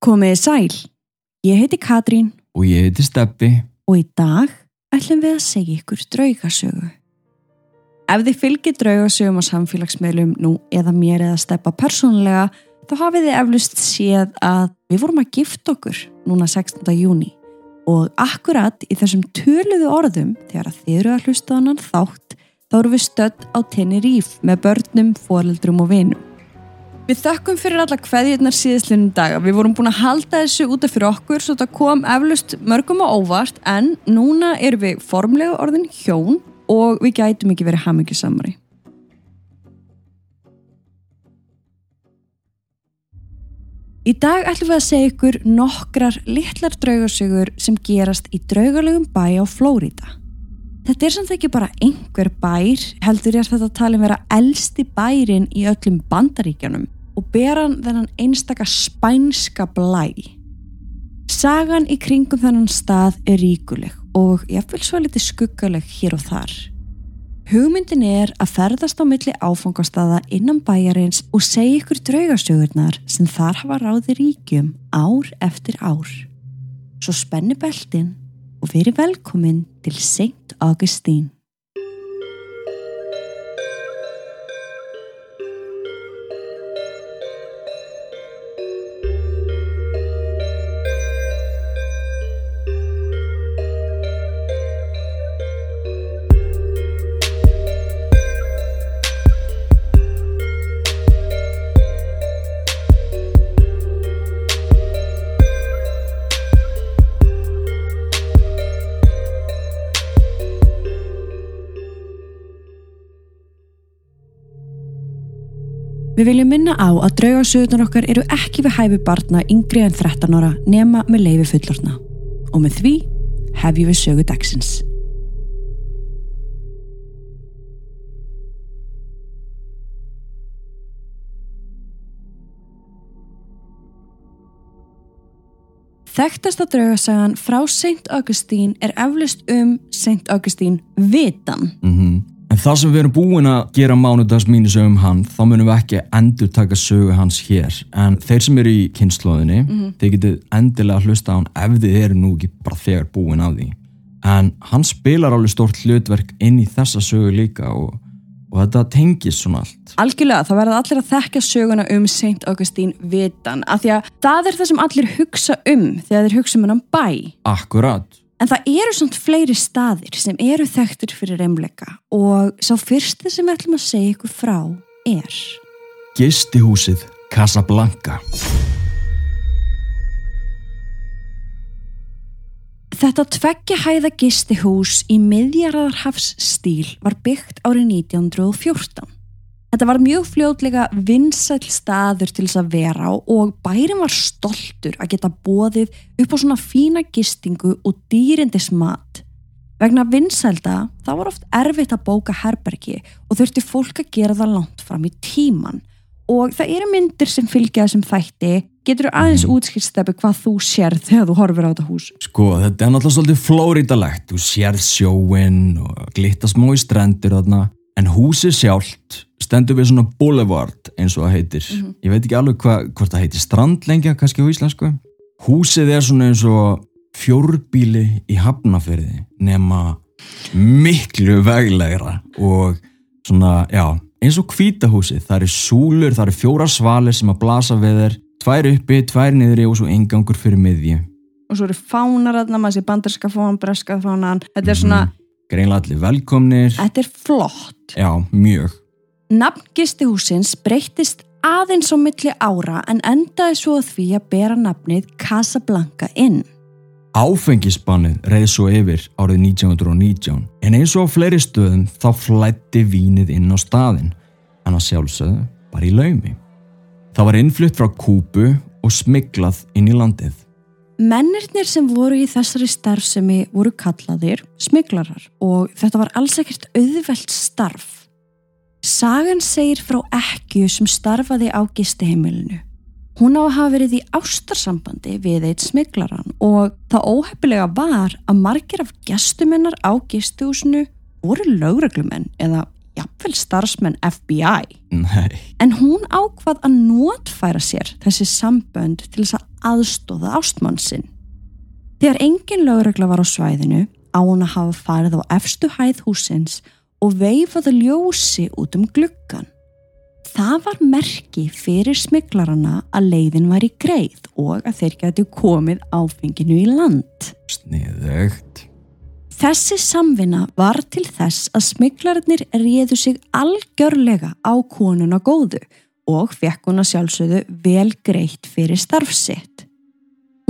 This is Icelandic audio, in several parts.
Komiði sæl, ég heiti Katrín Og ég heiti Steppi. og í dag ætlum við að segja ykkur draugasögu. Ef þið fylgir draugasögum á samfélagsmeilum nú eða mér eða steppa persónulega þá hafið þið eflust séð að við vorum að gifta okkur núna 16. júni og akkurat í þessum töluðu orðum þegar að þið eru að hlusta annan þátt þá eru við stödd á Tenerife með börnum, foreldrum og vinum. Við þökkum fyrir alla kveðjurnar síðislinum daga. Við vorum búin að halda þessu útaf fyrir okkur svo þetta kom eflust mörgum á óvart en núna erum við formlega orðin hjón og við gætum ekki verið hamingjusamari. Í dag ætlum við að segja ykkur nokkrar litlar draugasögur sem gerast í draugalegum bæ á Flórida. Þetta er samt ekki bara einhver bær, heldur ég að þetta talin vera elsti bærin í öllum bandaríkjanum og ber hann þennan einstaka spænska blæ. Sagan í kringum þennan stað er ríkuleg og ég vil svo litið skuggaleg hér og þar. Hugmyndin er að ferðast á milli áfangastada innan bæjarins og segja ykkur draugasögurnar sem þar hafa ráði ríkjum ár eftir ár. Svo spenni beltin og veri velkomin til St. Augustine. Við viljum minna á að draugasögurnar okkar eru ekki við hæfi barna yngri en 13 ára nema með leifi fullorna. Og með því hefjum við sögu dagsins. Þekktasta draugasagan frá St. Augustine er eflust um St. Augustine Vitan. Mm En það sem við erum búin að gera mánudags mínusögum hann, þá munum við ekki endur taka sögu hans hér. En þeir sem eru í kynnslóðinni, þeir getið endilega hlusta á hann ef þið eru nú ekki bara þegar búin af því. En hann spilar alveg stórt hlutverk inn í þessa sögu líka og, og þetta tengist svona allt. Algjörlega, það verða allir að þekka söguna um St. Augustine Vitan af því að það er það sem allir hugsa um þegar þeir hugsa um hennan bæ. Akkurat. En það eru svona fleiri staðir sem eru þekktur fyrir reymleika og sá fyrsti sem við ætlum að segja ykkur frá er Gistihúsið Casablanca. Þetta tveggja hæða gistihús í miðjarðarhafs stíl var byggt árið 1914. Þetta var mjög fljótlega vinsæll staður til þess að vera á og bærin var stoltur að geta bóðið upp á svona fína gistingu og dýrindis mat. Vegna vinsælda þá var oft erfitt að bóka herbergi og þurfti fólk að gera það langt fram í tíman. Og það eru myndir sem fylgja þessum þætti, getur þú aðeins útskýrstepi hvað þú sér þegar þú horfir á þetta hús? Sko, þetta er náttúrulega svolítið flórítalegt. Þú sérð sjóin og glitta smó í strendur þarna. En húsið sjálft stendur við svona boulevard eins og það heitir. Ég veit ekki alveg hva, hvort það heitir strandlengja kannski á íslensku. Húsið er svona eins og fjórbíli í hafnafyrði nema miklu veglegra og svona, já, eins og hvítahúsið. Það eru súlur, það eru fjóra svalir sem að blasa við þeir, tvær uppi, tvær niðri og svo engangur fyrir miðju. Og svo eru fánar aðna, maður sé bandarska fánan, breska fánan. Þetta er svona, Greinlega allir velkomnir. þetta er flott. Já, mjög. Nafn gistihúsins breyttist aðeins á milli ára en endaði svo að því að bera nafnið Casablanca inn. Áfengisbannið reið svo yfir árið 1919 en eins og á fleiri stöðum þá flætti vínið inn á staðin en að sjálfsögðu bara í laumi. Það var innflutt frá Kúbu og smiglað inn í landið. Mennirnir sem voru í þessari starfsemi voru kallaðir smiglarar og þetta var alls ekkert auðvelt starf. Sagan segir frá ekkju sem starfaði á gistiheimilinu. Hún á að hafa verið í ástarsambandi við eitt smiglaran og það óhefnilega var að margir af gestumennar á gistihúsinu voru lögreglumenn eða jafnvel starfsmenn FBI. Nei, En hún ákvað að notfæra sér þessi sambönd til þess að aðstóða ástmann sinn. Þegar engin lögregla var á svæðinu á hún að hafa farið á efstu hæð húsins og veifaði ljósi út um gluggan. Það var merki fyrir smiklarana að leiðin var í greið og að þeir gæti komið áfenginu í land. sniðugt. Þessi samvinna var til þess að smiklararnir réðu sig algjörlega á konuna góðu og fekk hún að sjálfsögðu vel greitt fyrir starfsitt.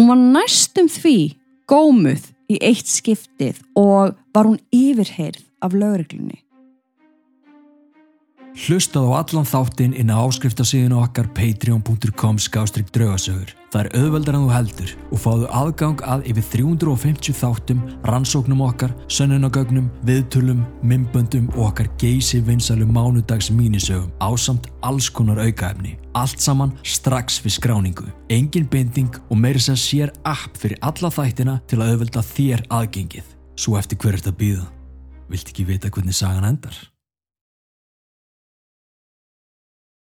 Hún var næstum því gómuð í eitt skiptið og var hún yfirheyrð af lögreglunni. Hlustað á allan þáttinn inn á áskriftasíðinu okkar patreon.com skástrík draugasögur. Það er auðveldar en þú heldur og fáðu aðgang að yfir 350 þáttum, rannsóknum okkar, sönnunagögnum, viðtölum, mymböndum og okkar geysi vinsalum mánudags mínisögum ásamt alls konar aukaefni. Allt saman strax við skráningu. Engin binding og meiri sem sér app fyrir alla þættina til að auðvelda þér aðgengið. Svo eftir hver er þetta býða? Vilt ekki vita hvernig sagan endar?